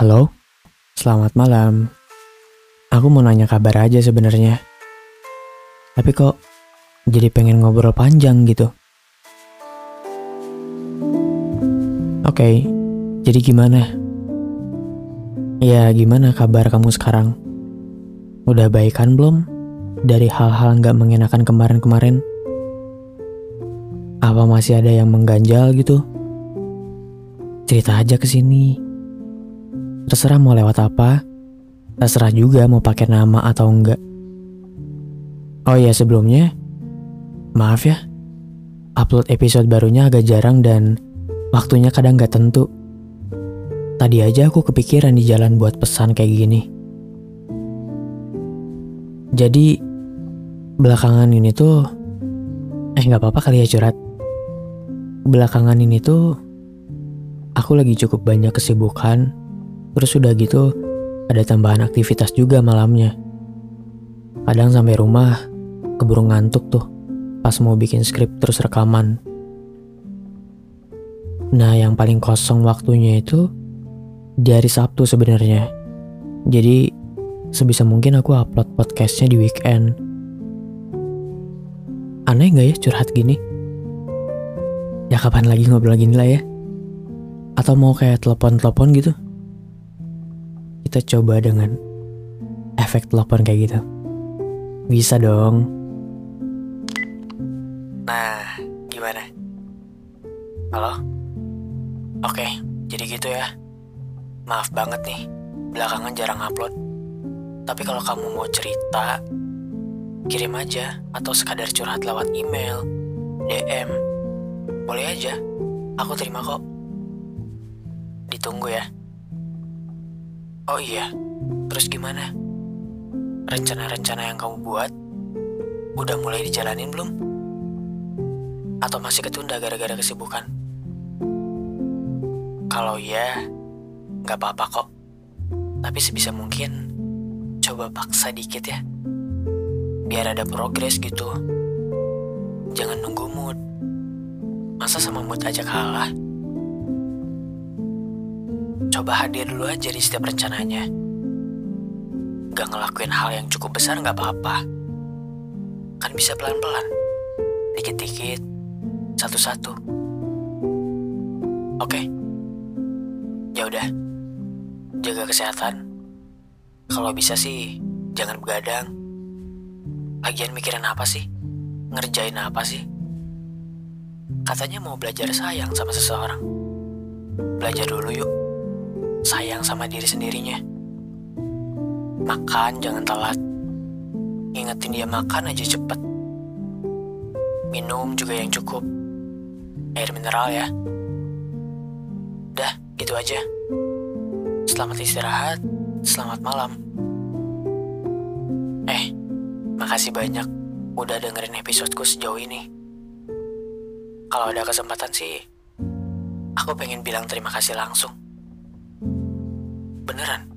Halo, selamat malam. Aku mau nanya kabar aja sebenarnya. Tapi kok jadi pengen ngobrol panjang gitu. Oke, jadi gimana? Ya, gimana kabar kamu sekarang? Udah baikan belum? Dari hal-hal nggak mengenakan kemarin-kemarin? Apa masih ada yang mengganjal gitu? Cerita aja ke sini. Terserah mau lewat apa, terserah juga mau pakai nama atau enggak. Oh iya sebelumnya, maaf ya, upload episode barunya agak jarang dan waktunya kadang gak tentu. Tadi aja aku kepikiran di jalan buat pesan kayak gini. Jadi, belakangan ini tuh, eh gak apa-apa kali ya curhat. Belakangan ini tuh, aku lagi cukup banyak kesibukan Terus udah gitu ada tambahan aktivitas juga malamnya. Kadang sampai rumah keburu ngantuk tuh pas mau bikin skrip terus rekaman. Nah yang paling kosong waktunya itu di hari Sabtu sebenarnya. Jadi sebisa mungkin aku upload podcastnya di weekend. Aneh gak ya curhat gini? Ya kapan lagi ngobrol gini lah ya? Atau mau kayak telepon-telepon gitu? Kita coba dengan efek telepon kayak gitu. Bisa dong. Nah, gimana? Halo? Oke, jadi gitu ya. Maaf banget nih, belakangan jarang upload. Tapi kalau kamu mau cerita, kirim aja atau sekadar curhat lewat email, DM. Boleh aja, aku terima kok. Ditunggu ya. Oh iya, terus gimana? Rencana-rencana yang kamu buat udah mulai dijalanin belum? Atau masih ketunda gara-gara kesibukan? Kalau iya, nggak apa-apa kok. Tapi sebisa mungkin coba paksa dikit ya. Biar ada progres gitu. Jangan nunggu mood. Masa sama mood aja kalah? Coba hadir dulu aja di setiap rencananya. Gak ngelakuin hal yang cukup besar gak apa-apa. Kan bisa pelan-pelan. Dikit-dikit. Satu-satu. Oke. Ya udah. Jaga kesehatan. Kalau bisa sih, jangan begadang. Lagian mikirin apa sih? Ngerjain apa sih? Katanya mau belajar sayang sama seseorang. Belajar dulu yuk sayang sama diri sendirinya. Makan jangan telat. Ingetin dia makan aja cepet. Minum juga yang cukup. Air mineral ya. Udah, gitu aja. Selamat istirahat, selamat malam. Eh, makasih banyak udah dengerin episodeku sejauh ini. Kalau ada kesempatan sih, aku pengen bilang terima kasih langsung beneran